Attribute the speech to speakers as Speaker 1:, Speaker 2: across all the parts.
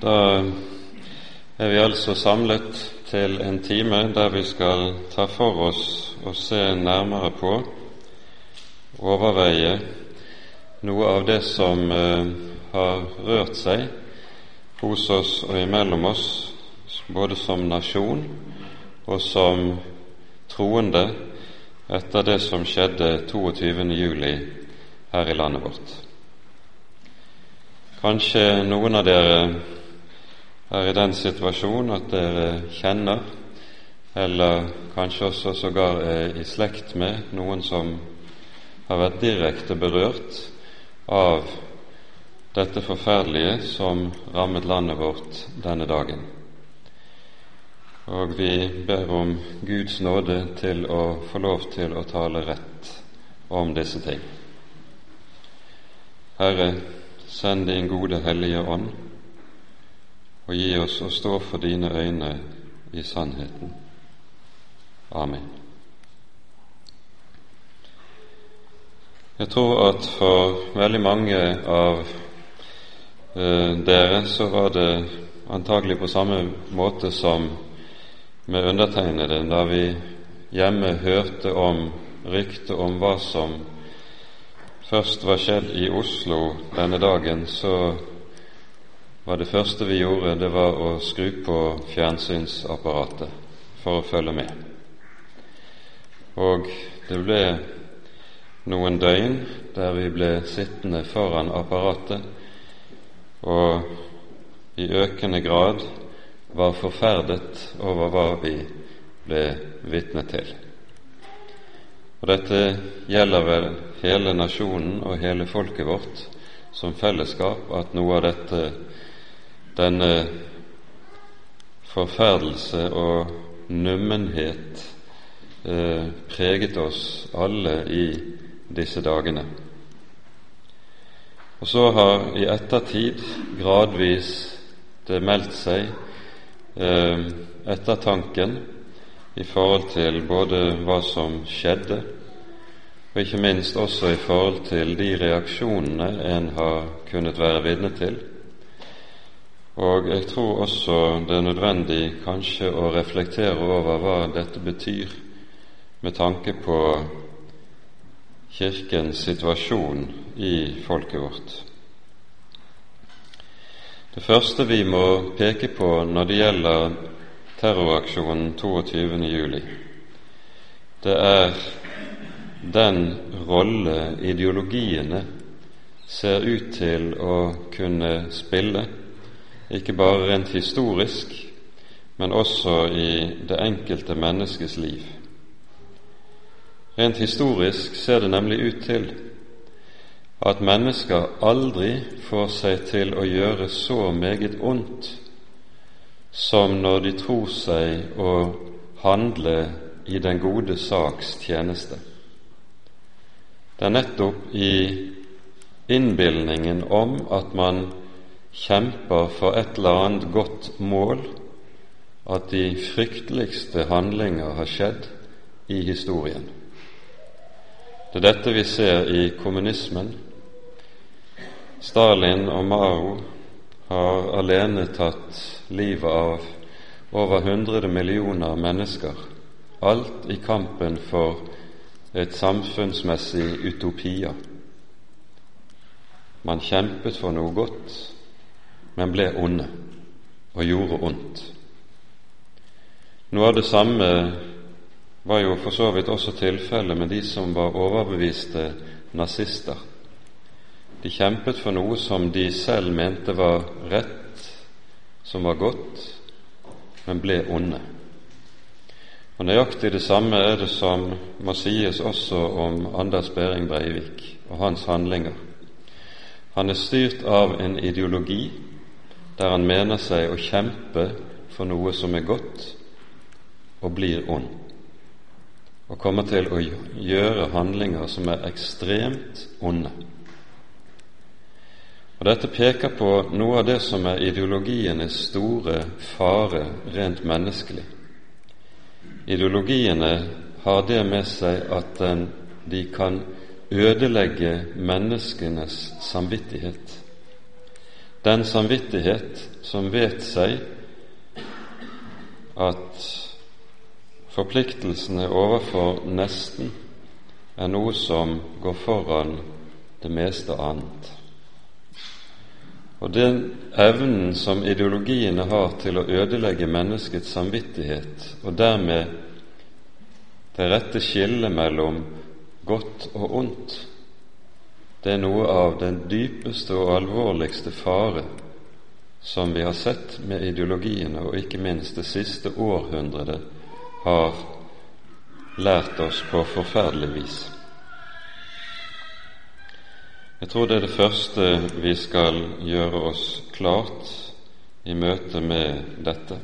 Speaker 1: Da er vi altså samlet til en time der vi skal ta for oss og se nærmere på, overveie, noe av det som eh, har rørt seg hos oss og imellom oss, både som nasjon og som troende, etter det som skjedde 22. juli her i landet vårt. Kanskje noen av dere er i den situasjon at dere kjenner, eller kanskje også sågar er i slekt med noen som har vært direkte berørt av dette forferdelige som rammet landet vårt denne dagen. Og vi ber om Guds nåde til å få lov til å tale rett om disse ting. Herre, send din gode Hellige Ånd og gi oss å stå for dine øyne i sannheten. Amen. Jeg tror at for veldig mange av eh, dere så var det antagelig på samme måte som med undertegnede da vi hjemme hørte om ryktet om hva som først var skjedd i Oslo denne dagen, så var det første vi gjorde, det var å skru på fjernsynsapparatet for å følge med. Og det ble noen døgn der vi ble sittende foran apparatet og i økende grad var forferdet over hva vi ble vitne til. Og dette gjelder vel hele nasjonen og hele folket vårt som fellesskap, at noe av dette denne forferdelse og nummenhet eh, preget oss alle i disse dagene. Og så har i ettertid gradvis det meldt seg eh, ettertanken i forhold til både hva som skjedde, og ikke minst også i forhold til de reaksjonene en har kunnet være vitne til og jeg tror også det er nødvendig kanskje å reflektere over hva dette betyr med tanke på Kirkens situasjon i folket vårt. Det første vi må peke på når det gjelder terroraksjonen 22.07, det er den rolle ideologiene ser ut til å kunne spille ikke bare rent historisk, men også i det enkelte menneskes liv. Rent historisk ser det nemlig ut til at mennesker aldri får seg til å gjøre så meget ondt som når de tror seg å handle i den gode saks tjeneste. Det er nettopp i innbilningen om at man kjemper for et eller annet godt mål, at de frykteligste handlinger har skjedd i historien. Det er dette vi ser i kommunismen. Stalin og Mao har alene tatt livet av over 100 millioner mennesker, alt i kampen for et samfunnsmessig utopia. Man kjempet for noe godt, men ble onde og gjorde ondt. Noe av det samme var jo for så vidt også tilfellet med de som var overbeviste nazister. De kjempet for noe som de selv mente var rett, som var godt, men ble onde. Og Nøyaktig det samme er det som må sies også om Anders Behring Breivik og hans handlinger. Han er styrt av en ideologi der han mener seg å kjempe for noe som er godt, og blir ond, og kommer til å gjøre handlinger som er ekstremt onde. Og Dette peker på noe av det som er ideologienes store fare rent menneskelig. Ideologiene har det med seg at de kan ødelegge menneskenes samvittighet den samvittighet som vet seg at forpliktelsene overfor nesten er noe som går foran det meste annet. Og den evnen som ideologiene har til å ødelegge menneskets samvittighet, og dermed det rette skillet mellom godt og ondt, det er noe av den dypeste og alvorligste fare som vi har sett med ideologiene, og ikke minst det siste århundret har lært oss på forferdelig vis. Jeg tror det er det første vi skal gjøre oss klart i møte med dette.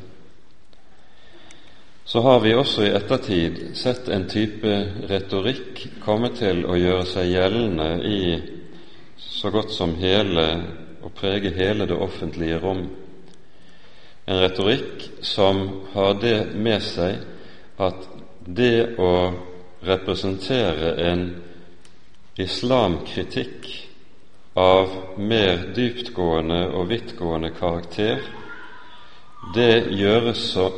Speaker 1: Så har vi også i ettertid sett en type retorikk komme til å gjøre seg gjeldende i så godt som hele og prege hele det offentlige rom. En retorikk som har det med seg at det å representere en islamkritikk av mer dyptgående og vidtgående karakter, det gjøres så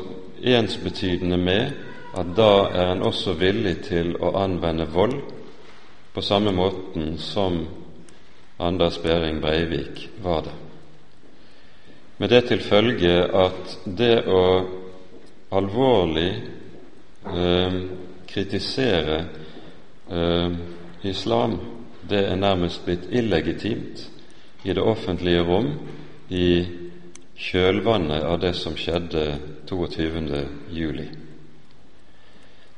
Speaker 1: ensbetydende med at da er en også villig til å anvende vold på samme måten som Anders Behring Breivik var det. Med det til følge at det å alvorlig eh, kritisere eh, islam det er nærmest blitt illegitimt i det offentlige rom i kjølvannet av det som skjedde 22. juli.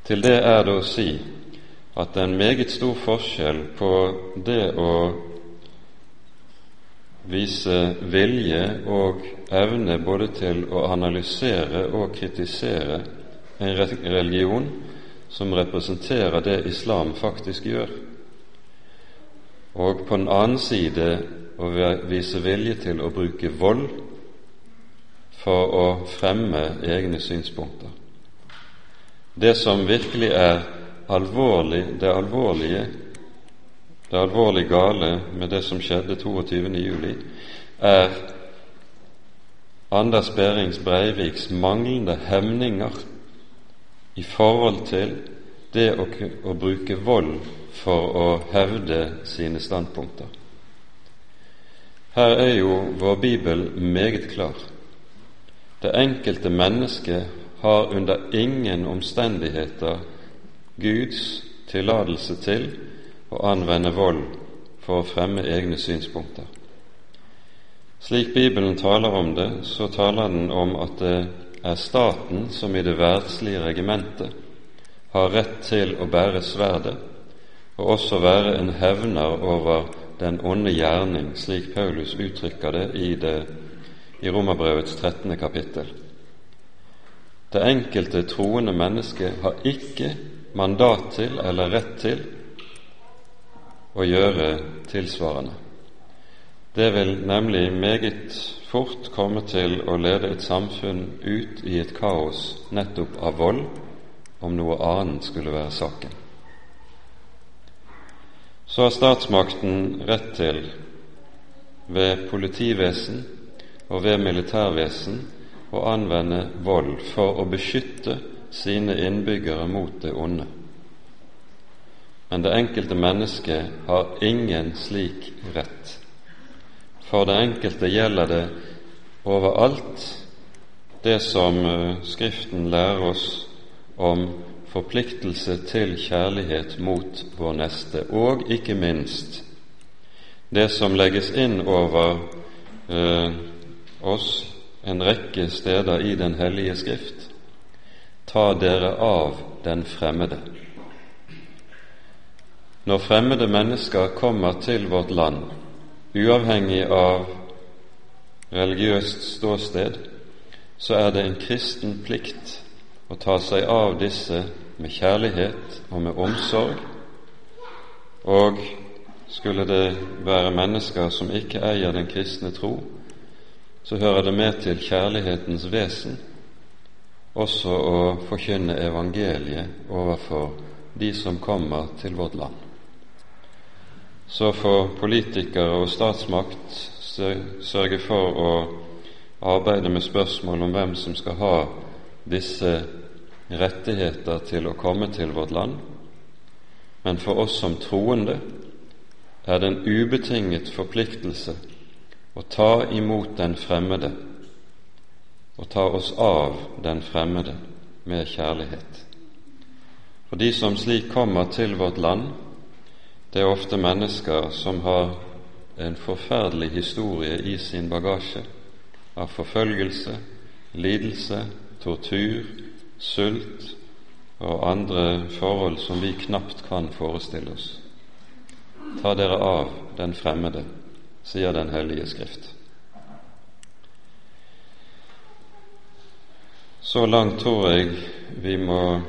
Speaker 1: Til det er det å si at det er en meget stor forskjell på det å vise vilje og evne både til å analysere og kritisere en religion som representerer det islam faktisk gjør, og på den annen side å vise vilje til å bruke vold for å fremme egne synspunkter. Det som virkelig er alvorlig, det alvorlige, det alvorlig gale med det som skjedde 22. juli, er Anders Berings Breiviks manglende hemninger i forhold til det å, å bruke vold for å hevde sine standpunkter. Her er jo vår bibel meget klar. Det enkelte mennesket har under ingen omstendigheter Guds tillatelse til å anvende vold for å fremme egne synspunkter. Slik Bibelen taler om det, så taler den om at det er staten som i det verdslige regimentet har rett til å bære sverdet og også være en hevner over den onde gjerning, slik Paulus uttrykker det i, det, i Romerbrevets 13. kapittel. Det enkelte troende menneske har ikke mandat til eller rett til å gjøre tilsvarende. Det vil nemlig meget fort komme til å lede et samfunn ut i et kaos nettopp av vold, om noe annet skulle være saken så har statsmakten rett til ved politivesen og ved militærvesen å anvende vold for å beskytte sine innbyggere mot det onde. Men det enkelte mennesket har ingen slik rett. For det enkelte gjelder det overalt det som eh, Skriften lærer oss om forpliktelse til kjærlighet mot vår neste, og ikke minst det som legges inn over eh, oss en rekke steder i Den hellige Skrift ta dere av den fremmede. Når fremmede mennesker kommer til vårt land, uavhengig av religiøst ståsted, så er det en kristen plikt å ta seg av disse med kjærlighet og med omsorg. Og skulle det være mennesker som ikke eier den kristne tro, så hører det med til kjærlighetens vesen også å forkynne evangeliet overfor de som kommer til vårt land. Så for politikere og statsmakt sørge for å arbeide med spørsmål om hvem som skal ha disse rettigheter til å komme til vårt land, men for oss som troende er det en ubetinget forpliktelse å ta imot den fremmede og ta oss av den fremmede med kjærlighet. For de som slik kommer til vårt land, det er ofte mennesker som har en forferdelig historie i sin bagasje av forfølgelse, lidelse, tortur, sult og andre forhold som vi knapt kan forestille oss. Ta dere av den fremmede, sier Den hellige Skrift. Så langt tror jeg vi må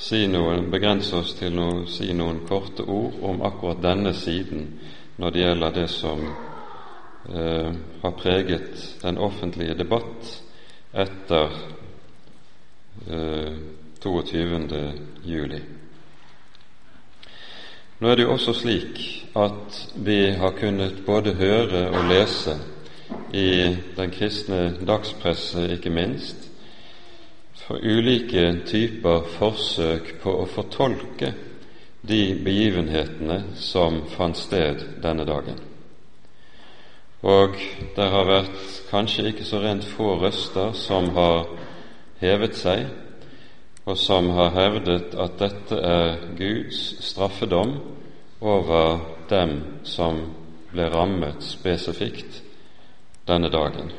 Speaker 1: si noe, begrense oss til å si noen korte ord om akkurat denne siden når det gjelder det som eh, har preget den offentlige debatt etter eh, 22. juli. Nå er det jo også slik at vi har kunnet både høre og lese i den kristne dagspresse, ikke minst, for ulike typer forsøk på å fortolke de begivenhetene som fant sted denne dagen. Og det har vært kanskje ikke så rent få røster som har hevet seg, og som har hevdet at dette er Guds straffedom over dem som ble rammet spesifikt denne dagen.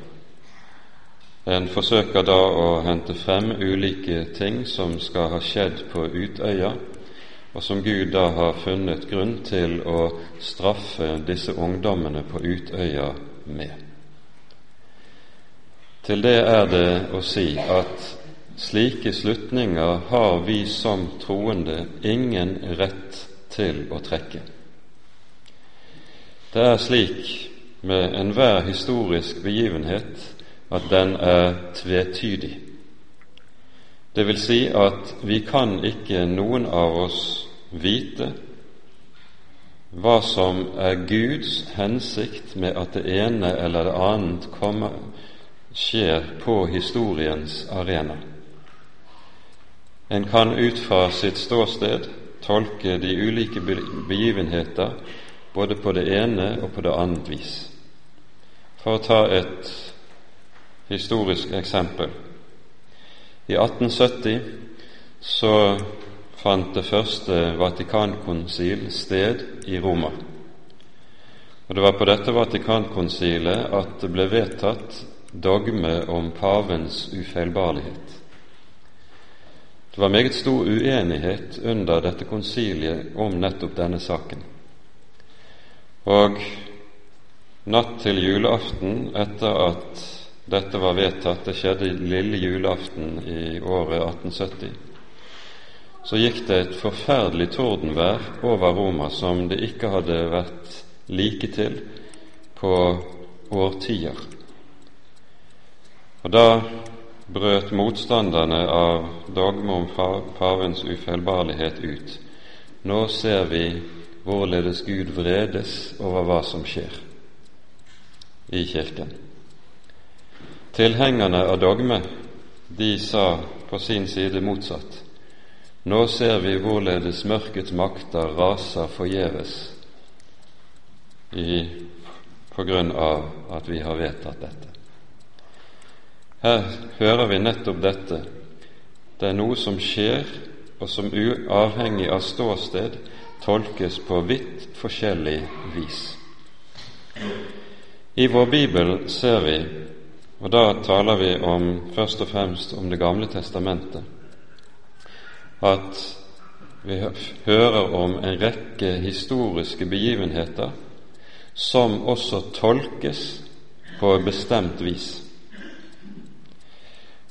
Speaker 1: En forsøker da å hente frem ulike ting som skal ha skjedd på Utøya, og som Gud da har funnet grunn til å straffe disse ungdommene på Utøya med. Til det er det å si at slike slutninger har vi som troende ingen rett til å trekke. Det er slik med enhver historisk begivenhet at den er tvetydig. Det vil si at vi kan ikke noen av oss vite hva som er Guds hensikt med at det ene eller det annet kommer, skjer på historiens arena. En kan ut fra sitt ståsted tolke de ulike begivenheter både på det ene og på det annet vis. For å ta et historisk eksempel. I 1870 så fant det første Vatikankonsil sted i Roma. Og Det var på dette Vatikankonsilet at det ble vedtatt dogme om pavens ufeilbarlighet. Det var meget stor uenighet under dette konsiliet om nettopp denne saken. Og natt til julaften, etter at dette var vedtatt, det skjedde lille julaften i året 1870. Så gikk det et forferdelig tordenvær over Roma som det ikke hadde vært like til på årtier. Og da brøt motstanderne av dogme om pavens ufeilbarlighet ut. Nå ser vi hvorledes Gud vredes over hva som skjer i Kirken. Tilhengerne av dogme, de sa på sin side motsatt. Nå ser vi hvorledes mørkets makter raser forgjeves på grunn av at vi har vedtatt dette. Her hører vi nettopp dette. Det er noe som skjer, og som uavhengig av ståsted tolkes på vidt forskjellig vis. I vår bibel ser vi og da taler vi om, først og fremst om Det gamle testamentet. At vi hører om en rekke historiske begivenheter som også tolkes på bestemt vis.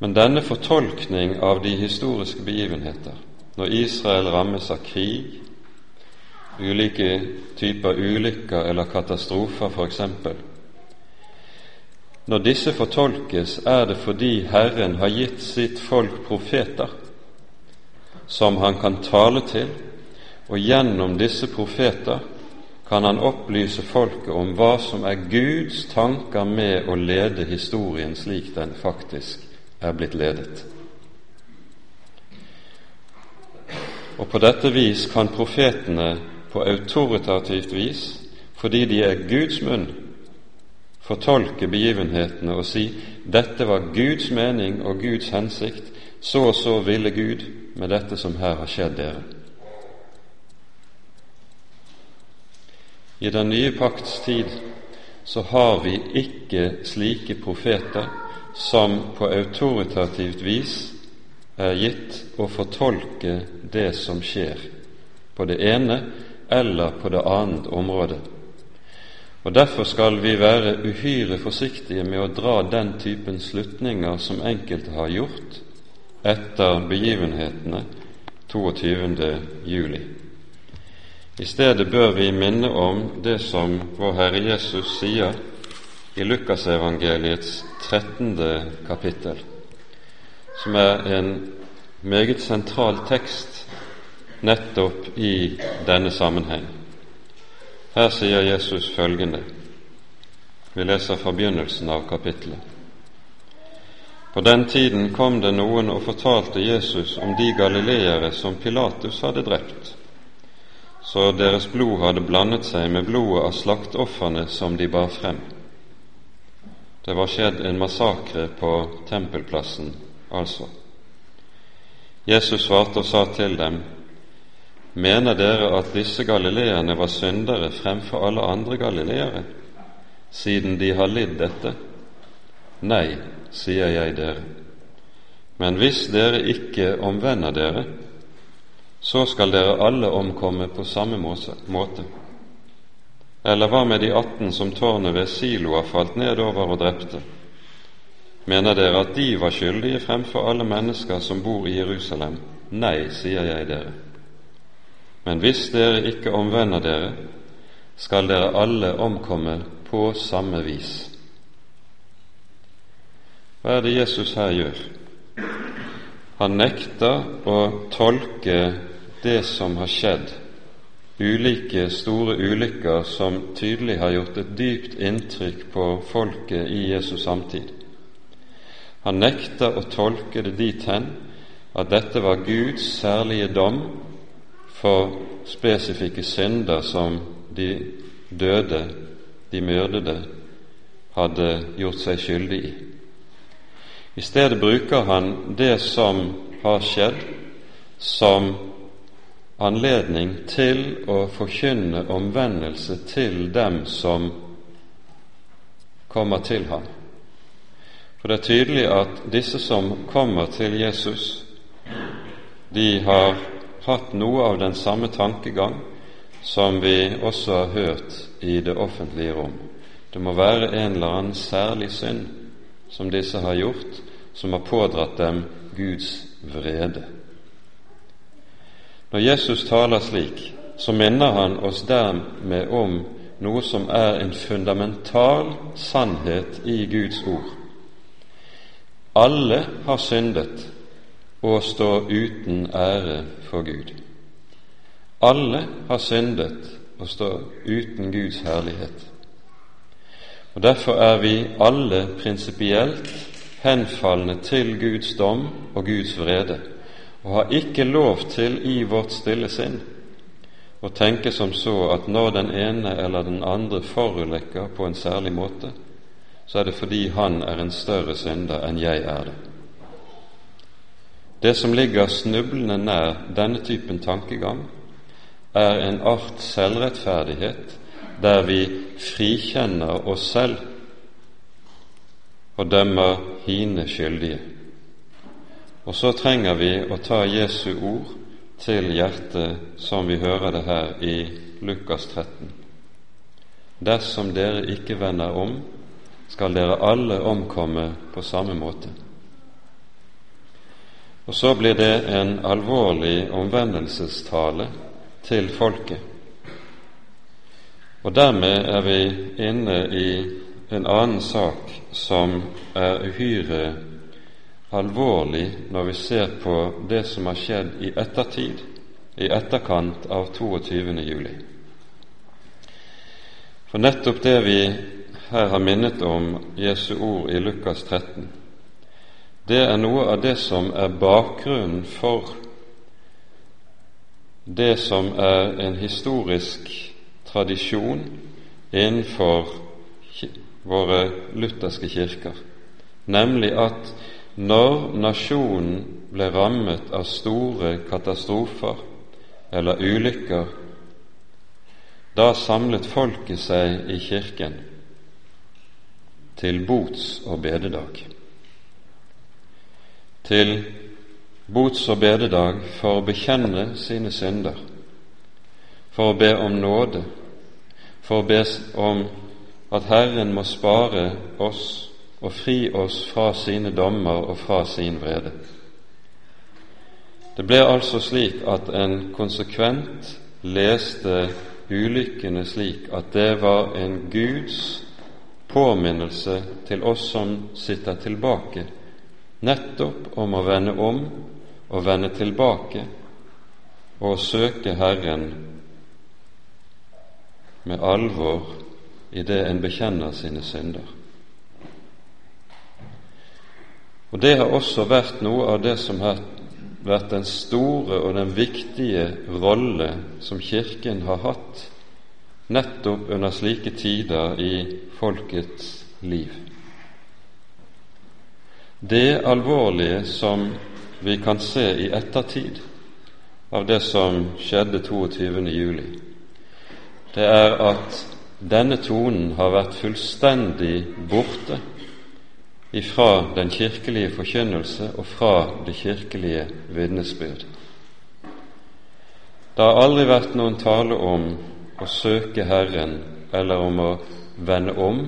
Speaker 1: Men denne fortolkning av de historiske begivenheter, når Israel rammes av krig, ulike typer ulykker eller katastrofer f.eks., når disse fortolkes, er det fordi Herren har gitt sitt folk profeter som han kan tale til, og gjennom disse profeter kan han opplyse folket om hva som er Guds tanker med å lede historien slik den faktisk er blitt ledet. Og på dette vis kan profetene på autoritativt vis, fordi de er Guds munn, fortolke begivenhetene og si dette var Guds mening og Guds hensikt, så og så ville Gud med dette som her har skjedd dere. I den nye pakts tid så har vi ikke slike profeter som på autoritativt vis er gitt å fortolke det som skjer på det ene eller på det annet området. Og Derfor skal vi være uhyre forsiktige med å dra den typen slutninger som enkelte har gjort etter begivenhetene 22. juli. I stedet bør vi minne om det som vår Herre Jesus sier i Lukasevangeliets 13. kapittel, som er en meget sentral tekst nettopp i denne sammenheng. Her sier Jesus følgende Vi leser fra begynnelsen av kapittelet. På den tiden kom det noen og fortalte Jesus om de galileere som Pilatus hadde drept, så deres blod hadde blandet seg med blodet av slaktofrene som de bar frem. Det var skjedd en massakre på tempelplassen, altså. Jesus svarte og sa til dem, Mener dere at disse galileerne var syndere fremfor alle andre galileere, siden de har lidd dette? Nei, sier jeg dere. Men hvis dere ikke omvender dere, så skal dere alle omkomme på samme måte. Eller hva med de atten som tårnet ved Siloa falt nedover og drepte? Mener dere at de var skyldige fremfor alle mennesker som bor i Jerusalem? Nei, sier jeg dere. Men hvis dere ikke omvender dere, skal dere alle omkomme på samme vis. Hva er det Jesus her gjør? Han nekter å tolke det som har skjedd, ulike store ulykker som tydelig har gjort et dypt inntrykk på folket i Jesus samtid. Han nekter å tolke det dit hen at dette var Guds særlige dom for spesifikke synder som de døde, de myrdede, hadde gjort seg skyldig i. I stedet bruker han det som har skjedd, som anledning til å forkynne omvendelse til dem som kommer til ham. For det er tydelig at disse som kommer til Jesus, de har hatt noe av den samme tankegang som vi også har hørt i det offentlige rom. Det må være en eller annen særlig synd som disse har gjort, som har pådratt dem Guds vrede. Når Jesus taler slik, så minner han oss dermed om noe som er en fundamental sannhet i Guds ord. Alle har syndet og står uten ære for Gud. Alle har syndet og står uten Guds herlighet. Og Derfor er vi alle prinsipielt henfalne til Guds dom og Guds vrede, og har ikke lov til i vårt stille sinn å tenke som så at når den ene eller den andre forulykker på en særlig måte, så er det fordi han er en større synder enn jeg er det. Det som ligger snublende nær denne typen tankegang, er en art selvrettferdighet der vi frikjenner oss selv og dømmer hine skyldige. Og så trenger vi å ta Jesu ord til hjertet, som vi hører det her i Lukas 13. Dersom dere ikke vender om, skal dere alle omkomme på samme måte. Og så blir det en alvorlig omvendelsestale til folket. Og dermed er vi inne i en annen sak som er uhyre alvorlig når vi ser på det som har skjedd i ettertid, i etterkant av 22. juli. For nettopp det vi her har minnet om Jesu ord i Lukas 13, det er noe av det som er bakgrunnen for det som er en historisk tradisjon innenfor våre lutherske kirker, nemlig at når nasjonen ble rammet av store katastrofer eller ulykker, da samlet folket seg i kirken til bots- og bededag. Til bots- og bededag for å bekjenne sine synder, for å be om nåde, for å be om at Herren må spare oss og fri oss fra sine dommer og fra sin vrede. Det ble altså slik at en konsekvent leste ulykkene slik at det var en Guds påminnelse til oss som sitter tilbake, nettopp om å vende om og vende tilbake og søke Herren med alvor i det en bekjenner sine synder. Og Det har også vært noe av det som har vært den store og den viktige rolle som Kirken har hatt nettopp under slike tider i folkets liv. Det alvorlige som vi kan se i ettertid av det som skjedde 22. juli, det er at denne tonen har vært fullstendig borte ifra den kirkelige forkynnelse og fra det kirkelige vitnesbyrd. Det har aldri vært noen tale om å søke Herren eller om å vende om,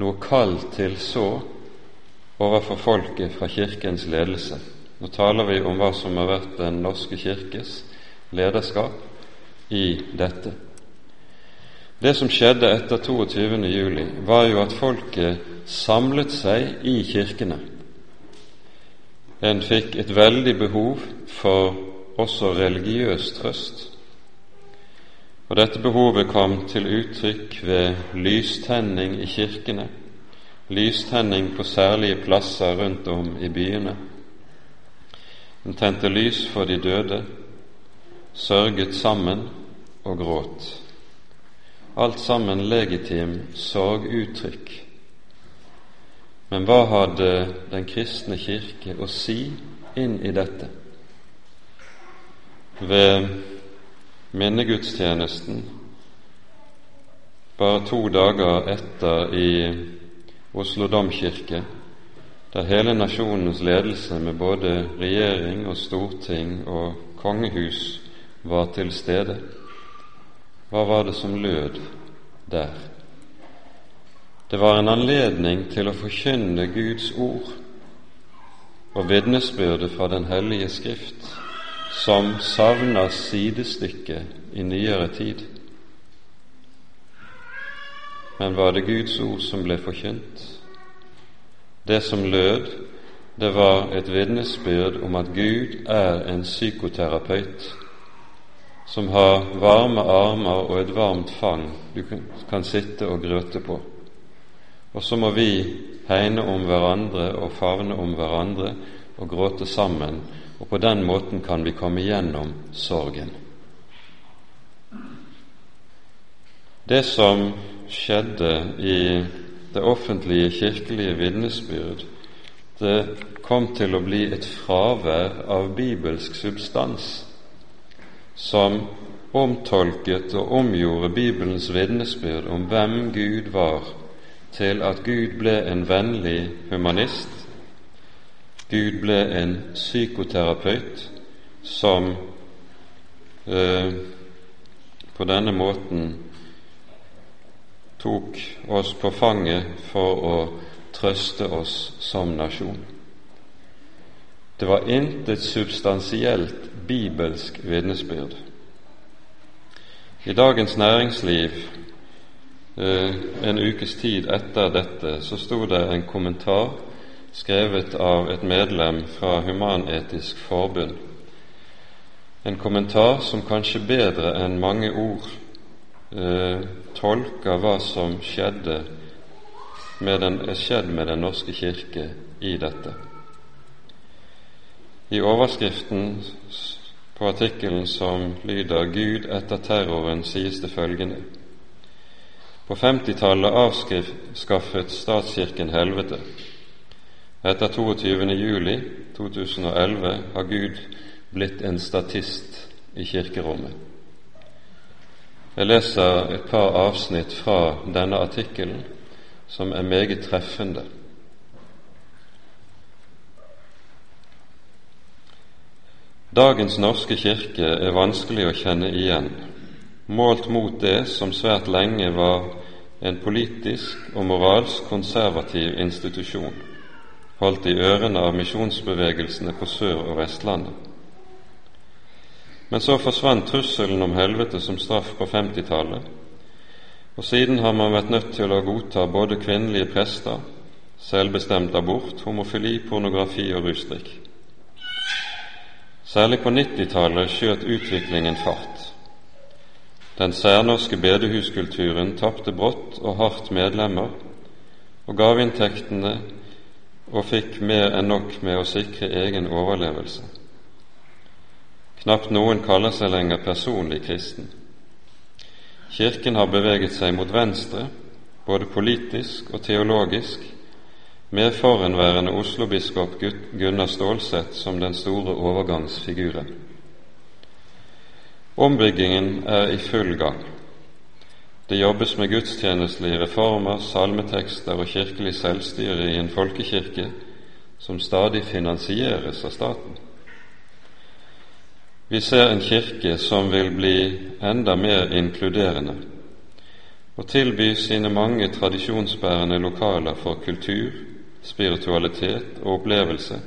Speaker 1: noe kall til så overfor folket fra Kirkens ledelse. Nå taler vi om hva som har vært Den norske kirkes lederskap i dette. Det som skjedde etter 22. juli, var jo at folket samlet seg i kirkene. En fikk et veldig behov for også religiøs trøst. Og Dette behovet kom til uttrykk ved lystenning i kirkene, lystenning på særlige plasser rundt om i byene. En tente lys for de døde, sørget sammen og gråt. Alt sammen legitim sorguttrykk. Men hva hadde Den kristne kirke å si inn i dette? Ved minnegudstjenesten bare to dager etter i Oslo domkirke, der hele nasjonens ledelse med både regjering og storting og kongehus var til stede, hva var det som lød der? Det var en anledning til å forkynne Guds ord og vitnesbyrdet fra Den hellige Skrift, som savner sidestykke i nyere tid. Men var det Guds ord som ble forkynt? Det som lød, det var et vitnesbyrd om at Gud er en psykoterapeut som har varme armer og et varmt fang du kan sitte og grøte på. Og så må vi hegne om hverandre og favne om hverandre og gråte sammen, og på den måten kan vi komme gjennom sorgen. Det som skjedde i det offentlige kirkelige vitnesbyrd, det kom til å bli et fravær av bibelsk substans som omtolket og omgjorde Bibelens vitnesbyrd om hvem Gud var, til at Gud ble en vennlig humanist, Gud ble en psykoterapeut som eh, på denne måten tok oss på fanget for å trøste oss som nasjon. Det var intet substansielt bibelsk vitnesbyrd. I Dagens Næringsliv eh, en ukes tid etter dette så sto det en kommentar skrevet av et medlem fra Human-Etisk Forbund. En kommentar som kanskje bedre enn mange ord eh, tolker hva som skjedde med den, er skjedd med Den norske kirke i dette. I overskriften på artikkelen som lyder 'Gud etter terroren', sies det følgende På 50-tallet avskaffet statskirken helvete. Etter 22. juli 2011 har Gud blitt en statist i kirkerommet. Jeg leser et par avsnitt fra denne artikkelen som er meget treffende. Dagens norske kirke er vanskelig å kjenne igjen, målt mot det som svært lenge var en politisk og moralsk konservativ institusjon, holdt i ørene av misjonsbevegelsene på Sør- og Vestlandet. Men så forsvant trusselen om helvete som straff på 50-tallet, og siden har man vært nødt til å godta både kvinnelige prester, selvbestemt abort, homofili, pornografi og rusdrikk. Særlig på 90-tallet skjøt utviklingen fart. Den særnorske bedehuskulturen tapte brått og hardt medlemmer, og gaveinntektene og fikk mer enn nok med å sikre egen overlevelse. Knapt noen kaller seg lenger personlig kristen. Kirken har beveget seg mot venstre, både politisk og teologisk, med forhenværende Oslo-biskop Gunnar Stålsett som den store overgangsfiguren. Ombyggingen er i full gang. Det jobbes med gudstjenestelige reformer, salmetekster og kirkelig selvstyre i en folkekirke som stadig finansieres av staten. Vi ser en kirke som vil bli enda mer inkluderende og tilby sine mange tradisjonsbærende lokaler for kultur, spiritualitet og opplevelse,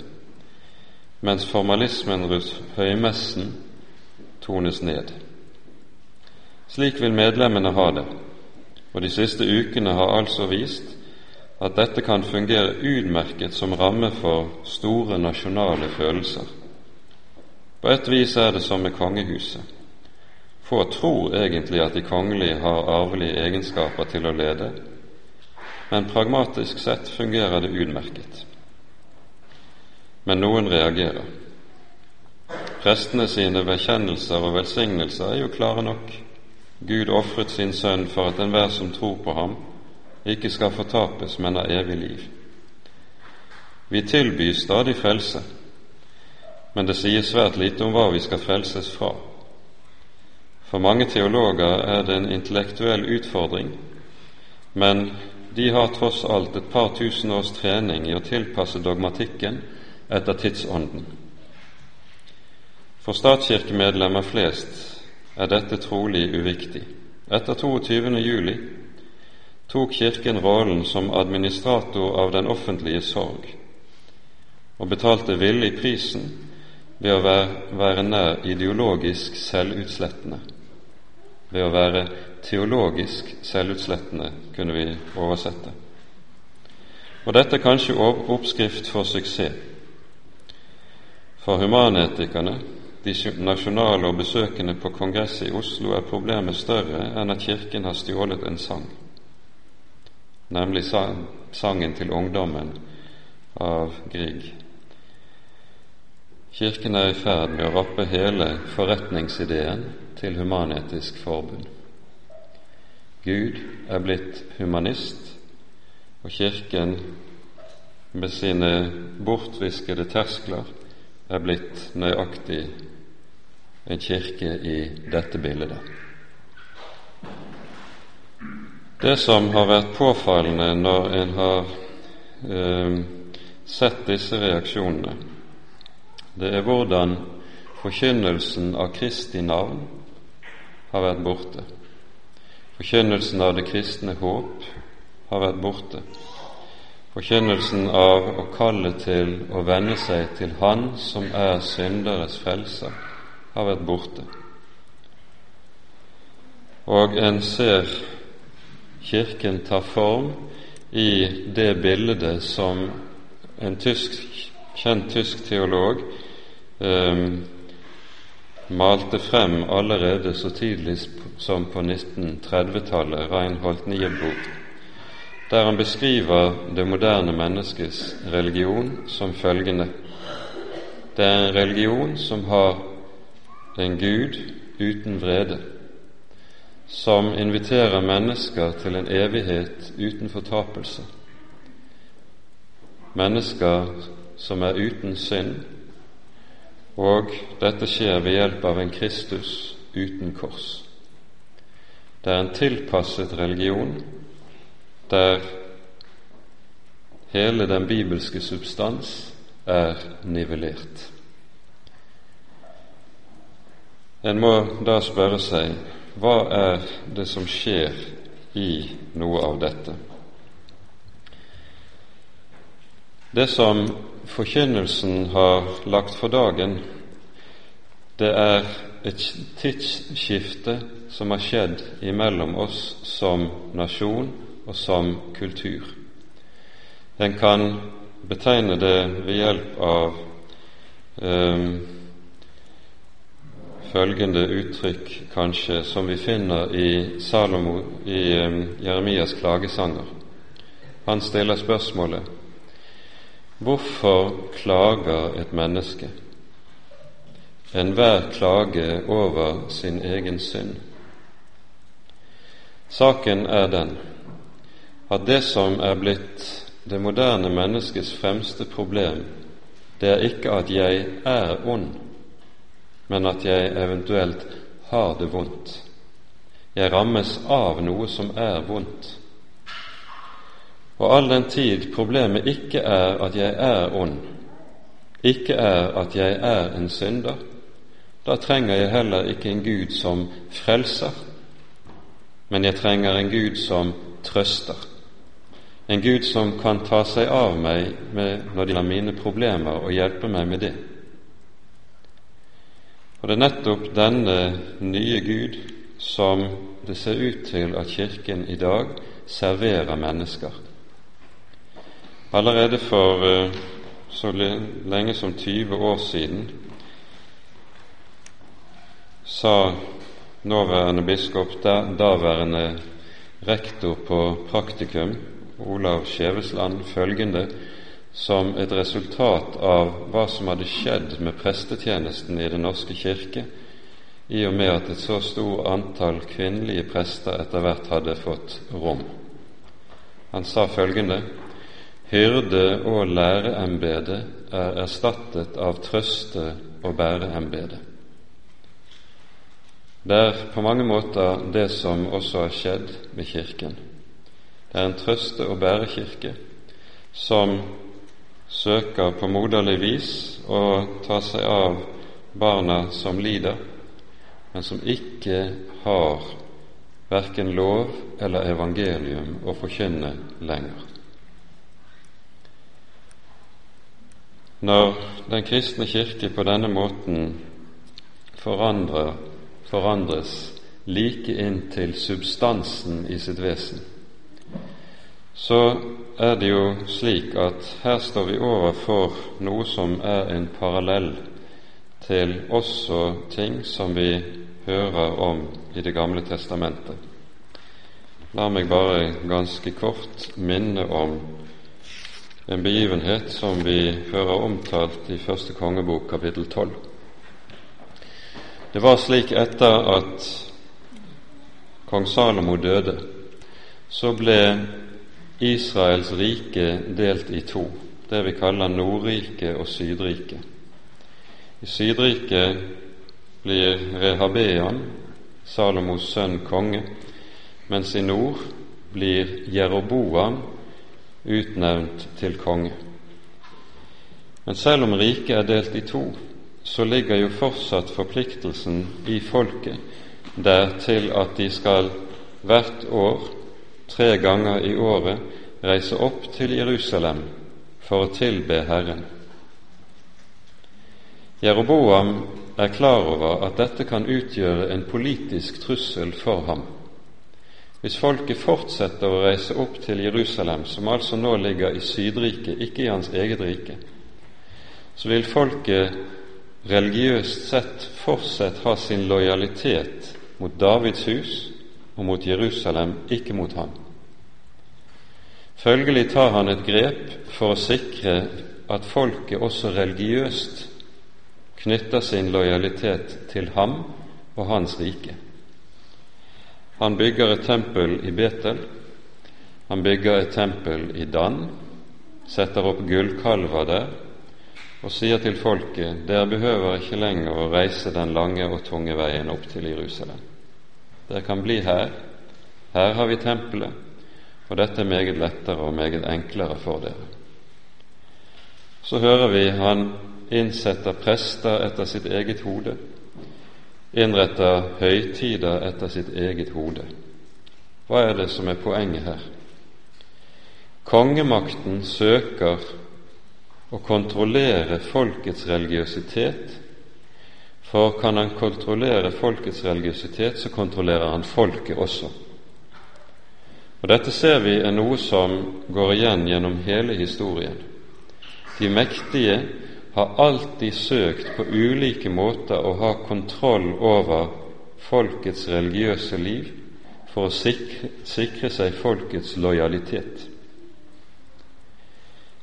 Speaker 1: mens formalismen rundt høymessen tones ned. Slik vil medlemmene ha det, og de siste ukene har altså vist at dette kan fungere utmerket som ramme for store nasjonale følelser. På et vis er det som med kongehuset. Få tror egentlig at de kongelige har arvelige egenskaper til å lede, men pragmatisk sett fungerer det utmerket. Men noen reagerer. Prestene sine bekjennelser og velsignelser er jo klare nok. Gud ofret sin sønn for at enhver som tror på ham, ikke skal fortapes, men ha evig liv. Vi tilbyr stadig frelse, men det sier svært lite om hva vi skal frelses fra. For mange teologer er det en intellektuell utfordring, men de har tross alt et par tusen års trening i å tilpasse dogmatikken etter tidsånden. For statskirkemedlemmer flest er dette trolig uviktig. Etter 22. juli tok Kirken rollen som administrator av den offentlige sorg og betalte villig prisen ved å være nær ideologisk selvutslettende. Ved å være teologisk selvutslettende, kunne vi oversette. Og dette er kanskje oppskrift for suksess. For humanetikerne, de nasjonale og besøkende på kongresset i Oslo, er problemet større enn at Kirken har stjålet en sang, nemlig sangen til ungdommen av Grieg. Kirken er i ferd med å rappe hele forretningsideen til Human-Etisk Forbund. Gud er blitt humanist, og Kirken med sine bortviskede terskler er blitt nøyaktig en kirke i dette bildet. Det som har vært påfallende når en har eh, sett disse reaksjonene, det er hvordan forkynnelsen av Kristi navn har vært borte. Forkynnelsen av det kristne håp har vært borte. Forkynnelsen av å kalle til å venne seg til Han som er synderes frelser, har vært borte. Og en ser Kirken ta form i det bildet som en tysk, kjent tysk teolog um, malte frem allerede så tidlig som på 1930-tallet, Reinhold Niebuhr, der han beskriver det moderne menneskets religion som følgende. Det er en religion som har en Gud uten vrede, som inviterer mennesker til en evighet uten fortapelse, mennesker som er uten synd, og dette skjer ved hjelp av en Kristus uten kors. Det er en tilpasset religion der hele den bibelske substans er nivellert. En må da spørre seg hva er det som skjer i noe av dette? Det som forkynnelsen har lagt for dagen, det er et tidsskifte som har skjedd imellom oss som nasjon og som kultur. En kan betegne det ved hjelp av eh, følgende uttrykk, kanskje, som vi finner i, Salomo, i eh, Jeremias klagesanger. Han stiller spørsmålet Hvorfor klager et menneske? Enhver klage over sin egen synd. Saken er den at det som er blitt det moderne menneskets fremste problem, det er ikke at jeg er ond, men at jeg eventuelt har det vondt. Jeg rammes av noe som er vondt. Og all den tid problemet ikke er at jeg er ond, ikke er at jeg er en synder, da trenger jeg heller ikke en Gud som frelser, men jeg trenger en Gud som trøster. En Gud som kan ta seg av meg når det gjelder mine problemer, og hjelpe meg med det. Og det er nettopp denne nye Gud som det ser ut til at Kirken i dag serverer mennesker. Allerede for eh, så lenge som 20 år siden sa nåværende biskop, daværende rektor på praktikum, Olav Skjevesland, følgende som et resultat av hva som hadde skjedd med prestetjenesten i Den norske kirke, i og med at et så stort antall kvinnelige prester etter hvert hadde fått rom. Han sa følgende Hyrde- og læreembedet er erstattet av trøste- og bæreembedet. Det er på mange måter det som også har skjedd med Kirken. Det er en trøste- og bærekirke som søker på moderlig vis å ta seg av barna som lider, men som ikke har verken lov eller evangelium å forkynne lenger. Når Den kristne kirke på denne måten forandrer, forandres like inn til substansen i sitt vesen, så er det jo slik at her står vi overfor noe som er en parallell til også ting som vi hører om i Det gamle testamentet. La meg bare ganske kort minne om en begivenhet som vi hører omtalt i Første kongebok kapittel 12. Det var slik etter at kong Salomo døde, så ble Israels rike delt i to, det vi kaller Nordriket og Sydriket. I Sydriket blir Rehabean, Salomos sønn, konge, mens i nord blir Jeroboam utnevnt til konge. Men selv om riket er delt i to, så ligger jo fortsatt forpliktelsen i folket der til at de skal hvert år, tre ganger i året, reise opp til Jerusalem for å tilbe Herren. Jeroboam er klar over at dette kan utgjøre en politisk trussel for ham. Hvis folket fortsetter å reise opp til Jerusalem, som altså nå ligger i Sydriket, ikke i hans eget rike, så vil folket religiøst sett fortsatt ha sin lojalitet mot Davids hus og mot Jerusalem, ikke mot ham. Følgelig tar han et grep for å sikre at folket også religiøst knytter sin lojalitet til ham og hans rike. Han bygger et tempel i Betel, han bygger et tempel i Dan, setter opp gullkalver der og sier til folket dere behøver ikke lenger å reise den lange og tunge veien opp til Jerusalem. Dere kan bli her. Her har vi tempelet, og dette er meget lettere og meget enklere for dere. Så hører vi han innsetter prester etter sitt eget hode, innretter høytider etter sitt eget hode. Hva er det som er poenget her? Kongemakten søker å kontrollere folkets religiøsitet, for kan han kontrollere folkets religiøsitet, så kontrollerer han folket også. Og Dette ser vi er noe som går igjen gjennom hele historien. De mektige har alltid søkt på ulike måter å ha kontroll over folkets religiøse liv for å sikre, sikre seg folkets lojalitet.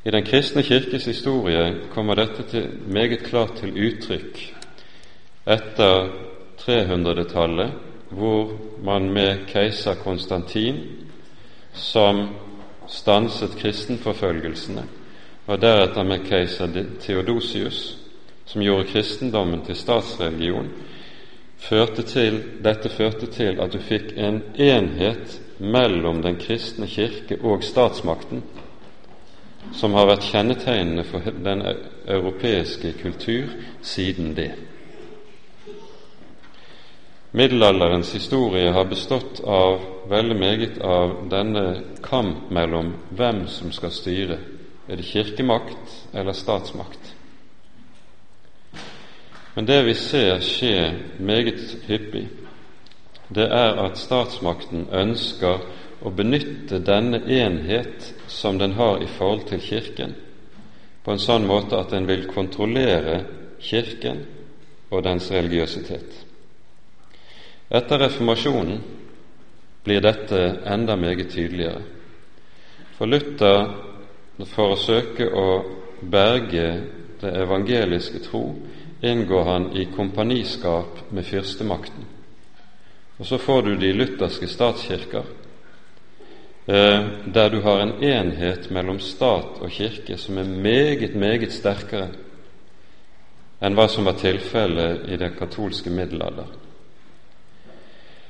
Speaker 1: I Den kristne kirkes historie kommer dette til, meget klart til uttrykk etter 300-tallet, hvor man med keiser Konstantin, som stanset kristenforfølgelsene, og deretter med keiser Theodosius, som gjorde kristendommen til statsreligion, førte til, dette førte til at du fikk en enhet mellom den kristne kirke og statsmakten, som har vært kjennetegnende for den europeiske kultur siden det. Middelalderens historie har bestått av veldig meget av denne kamp mellom hvem som skal styre er det kirkemakt eller statsmakt? Men det vi ser skje meget hyppig, det er at statsmakten ønsker å benytte denne enhet som den har i forhold til Kirken, på en sånn måte at den vil kontrollere Kirken og dens religiøsitet. Etter reformasjonen blir dette enda meget tydeligere. For Luther for å søke å berge det evangeliske tro inngår han i kompaniskap med fyrstemakten. Og så får du de lutherske statskirker, eh, der du har en enhet mellom stat og kirke som er meget, meget sterkere enn hva som var tilfellet i den katolske middelalder.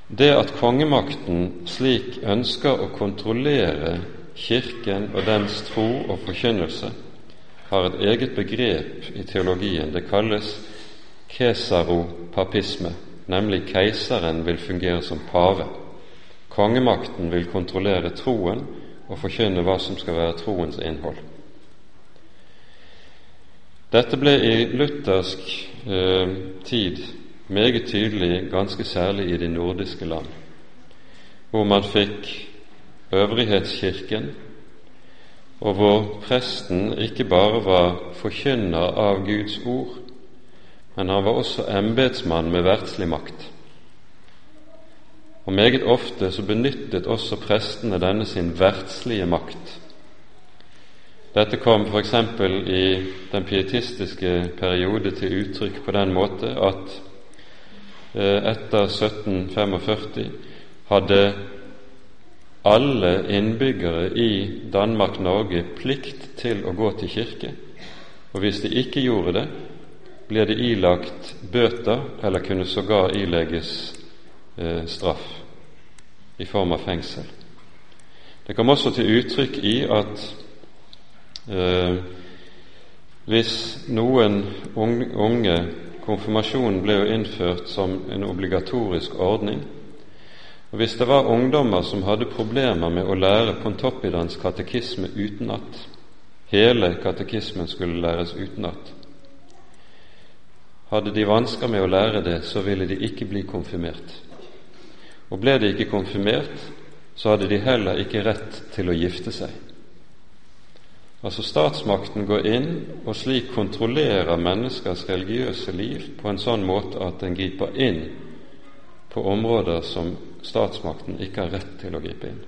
Speaker 1: Det at kongemakten slik ønsker å kontrollere Kirken og dens tro og forkynnelse har et eget begrep i teologien. Det kalles kesaropapisme, nemlig keiseren vil fungere som pave. Kongemakten vil kontrollere troen og forkynne hva som skal være troens innhold. Dette ble i luthersk eh, tid meget tydelig, ganske særlig i de nordiske land, hvor man fikk øvrighetskirken, og hvor presten ikke bare var forkynner av Guds ord, men han var også embetsmann med verdslig makt. Og meget ofte så benyttet også prestene denne sin verdslige makt. Dette kom f.eks. i den pietistiske periode til uttrykk på den måte at eh, etter 1745 hadde alle innbyggere i Danmark-Norge plikt til å gå til kirke, og hvis de ikke gjorde det, blir det ilagt bøter eller kunne sågar ilegges eh, straff i form av fengsel. Det kom også til uttrykk i at eh, hvis noen unge Konfirmasjonen ble jo innført som en obligatorisk ordning og Hvis det var ungdommer som hadde problemer med å lære Pontoppidans katekisme utenat, hele katekismen skulle læres utenat, hadde de vansker med å lære det, så ville de ikke bli konfirmert. Og ble de ikke konfirmert, så hadde de heller ikke rett til å gifte seg. Altså statsmakten går inn og slik kontrollerer menneskers religiøse liv på en sånn måte at den griper inn på områder som statsmakten ikke har rett til å gripe inn.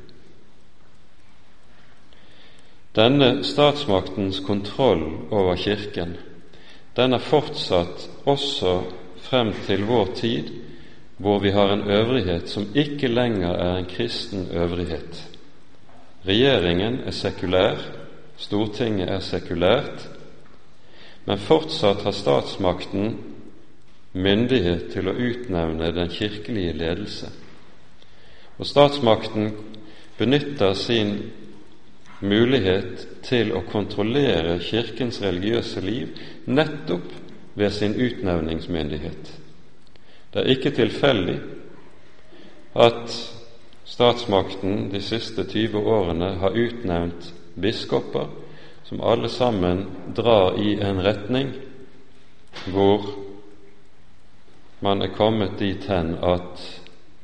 Speaker 1: Denne statsmaktens kontroll over Kirken den er fortsatt også frem til vår tid, hvor vi har en øvrighet som ikke lenger er en kristen øvrighet. Regjeringen er sekulær, Stortinget er sekulært, men fortsatt har statsmakten myndighet til å utnevne den kirkelige ledelse. Og statsmakten benytter sin mulighet til å kontrollere Kirkens religiøse liv nettopp ved sin utnevningsmyndighet. Det er ikke tilfeldig at statsmakten de siste 20 årene har utnevnt biskoper som alle sammen drar i en retning hvor man er kommet dit hen at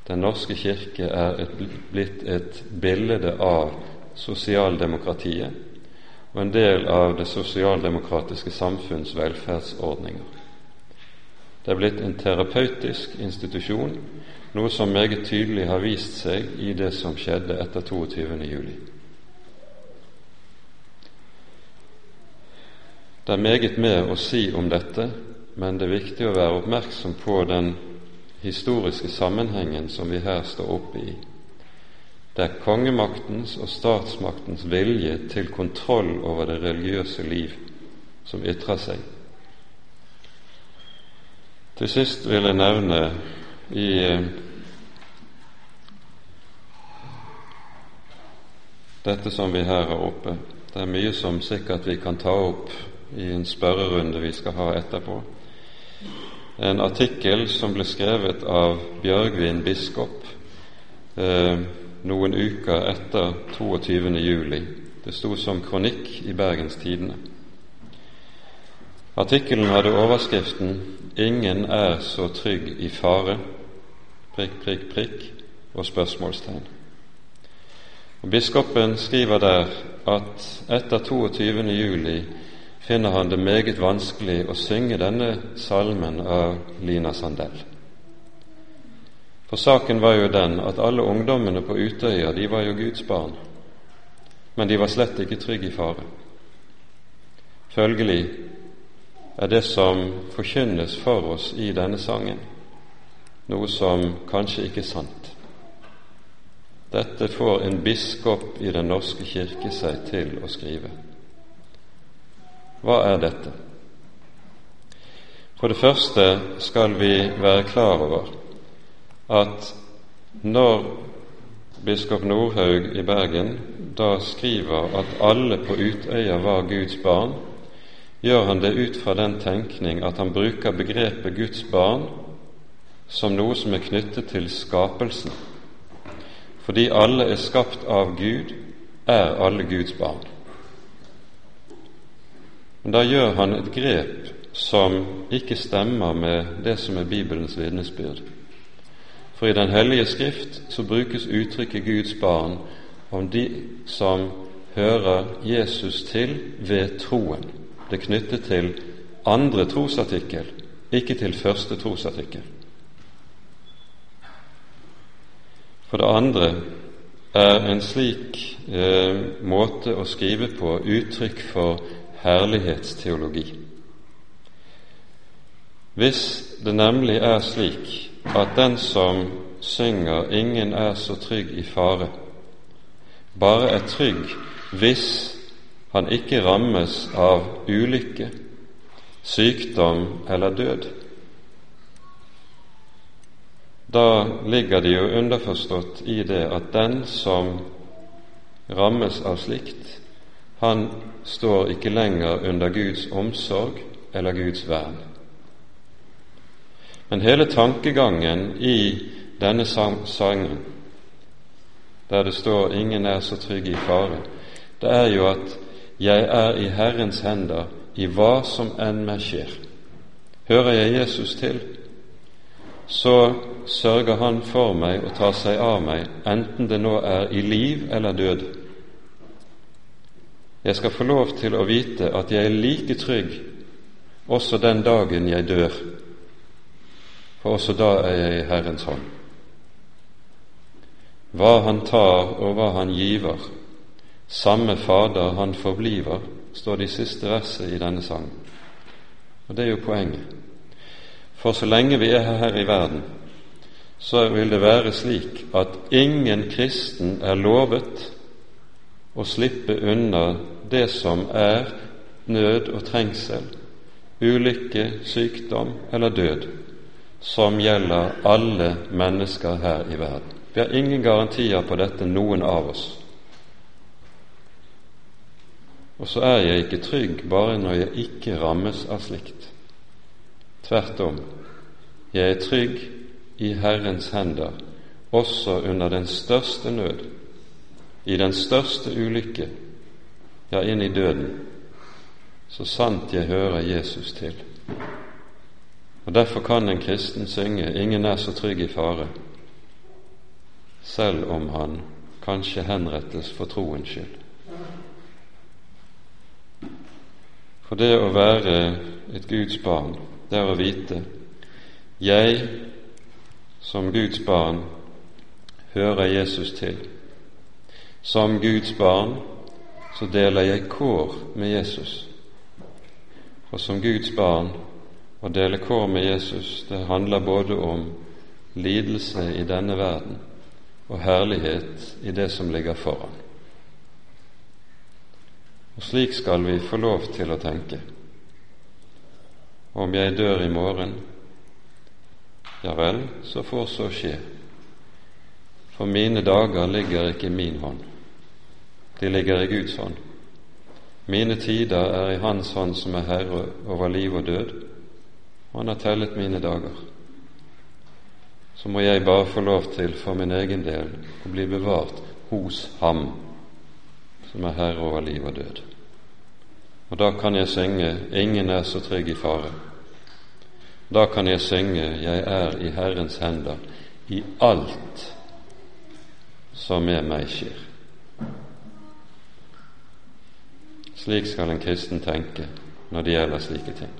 Speaker 1: Den norske kirke er et, blitt et bilde av sosialdemokratiet og en del av det sosialdemokratiske samfunns velferdsordninger. Det er blitt en terapeutisk institusjon, noe som meget tydelig har vist seg i det som skjedde etter 22. juli. Det er meget mer å si om dette, men det er viktig å være oppmerksom på den historiske sammenhengen som vi her står oppe i. Det er kongemaktens og statsmaktens vilje til kontroll over det religiøse liv som ytrer seg. Til sist vil jeg nevne i eh, dette som vi her har oppe. Det er mye som sikkert vi kan ta opp i en spørrerunde vi skal ha etterpå. En artikkel som ble skrevet av Bjørgvin biskop eh, noen uker etter 22. juli. Det sto som kronikk i Bergens Tidende. Artikkelen hadde overskriften 'Ingen er så trygg i fare', prikk, prikk, prikk og spørsmålstegn. Og Biskopen skriver der at etter 22. juli finner han det meget vanskelig å synge denne salmen av Lina Sandell. For saken var jo den at alle ungdommene på Utøya de var jo Guds barn, men de var slett ikke trygge i fare. Følgelig er det som forkynnes for oss i denne sangen, noe som kanskje ikke er sant. Dette får en biskop i Den norske kirke seg til å skrive. Hva er dette? For det første skal vi være klar over at når biskop Nordhaug i Bergen da skriver at alle på Utøya var Guds barn, gjør han det ut fra den tenkning at han bruker begrepet Guds barn som noe som er knyttet til skapelsen. Fordi alle er skapt av Gud, er alle Guds barn. Men da gjør han et grep som ikke stemmer med det som er Bibelens vitnesbyrd. For i Den hellige Skrift så brukes uttrykket Guds barn om de som hører Jesus til ved troen. Det er knyttet til andre trosartikkel, ikke til første trosartikkel. For det andre er en slik eh, måte å skrive på uttrykk for herlighetsteologi. Hvis det nemlig er slik at den som synger 'Ingen er så trygg i fare', bare er trygg hvis han ikke rammes av ulykke, sykdom eller død, da ligger det jo underforstått i det at den som rammes av slikt, han står ikke lenger under Guds omsorg eller Guds vern. Men hele tankegangen i denne sangen, der det står 'Ingen er så trygg i fare', det er jo at jeg er i Herrens hender i hva som enn meg skjer. Hører jeg Jesus til, så sørger Han for meg og tar seg av meg, enten det nå er i liv eller død. Jeg skal få lov til å vite at jeg er like trygg også den dagen jeg dør, for også da er jeg i Herrens hånd. Hva han tar og hva han giver, samme Fader han forbliver, står det i siste verset i denne sangen. Og det er jo poenget. For så lenge vi er her i verden, så vil det være slik at ingen kristen er lovet å slippe unna det som er nød og trengsel, ulykke, sykdom eller død, som gjelder alle mennesker her i verden. Vi har ingen garantier på dette, noen av oss. Og så er jeg ikke trygg bare når jeg ikke rammes av slikt. Tvert om, jeg er trygg i Herrens hender også under den største nød, i den største ulykke, ja, inn i døden, så sant jeg hører Jesus til. Og Derfor kan en kristen synge 'Ingen er så trygg i fare', selv om han kanskje henrettes for troens skyld. For det å være et Guds barn, det er å vite jeg som Guds barn hører Jesus til. Som Guds barn så deler jeg kår med Jesus. Og som Guds barn å dele kår med Jesus, det handler både om lidelse i denne verden og herlighet i det som ligger foran. Og slik skal vi få lov til å tenke. Om jeg dør i morgen, ja vel, så får så skje. For mine dager ligger ikke i min hånd, de ligger i Guds hånd. Mine tider er i Hans hånd som er herre over liv og død. og Han har tellet mine dager. Så må jeg bare få lov til for min egen del å bli bevart hos Ham som er herre over liv og død. Og da kan jeg synge 'Ingen er så trygg i fare'. Da kan jeg synge 'Jeg er i Herrens hender' i alt som med meg skjer. Slik skal en kristen tenke når det gjelder slike ting.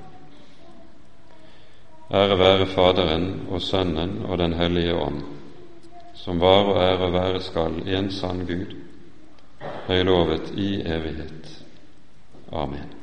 Speaker 1: Ære være Faderen og Sønnen og Den hellige ånd, som var og er og være skal i en sann Gud, høylovet i evighet. Amen.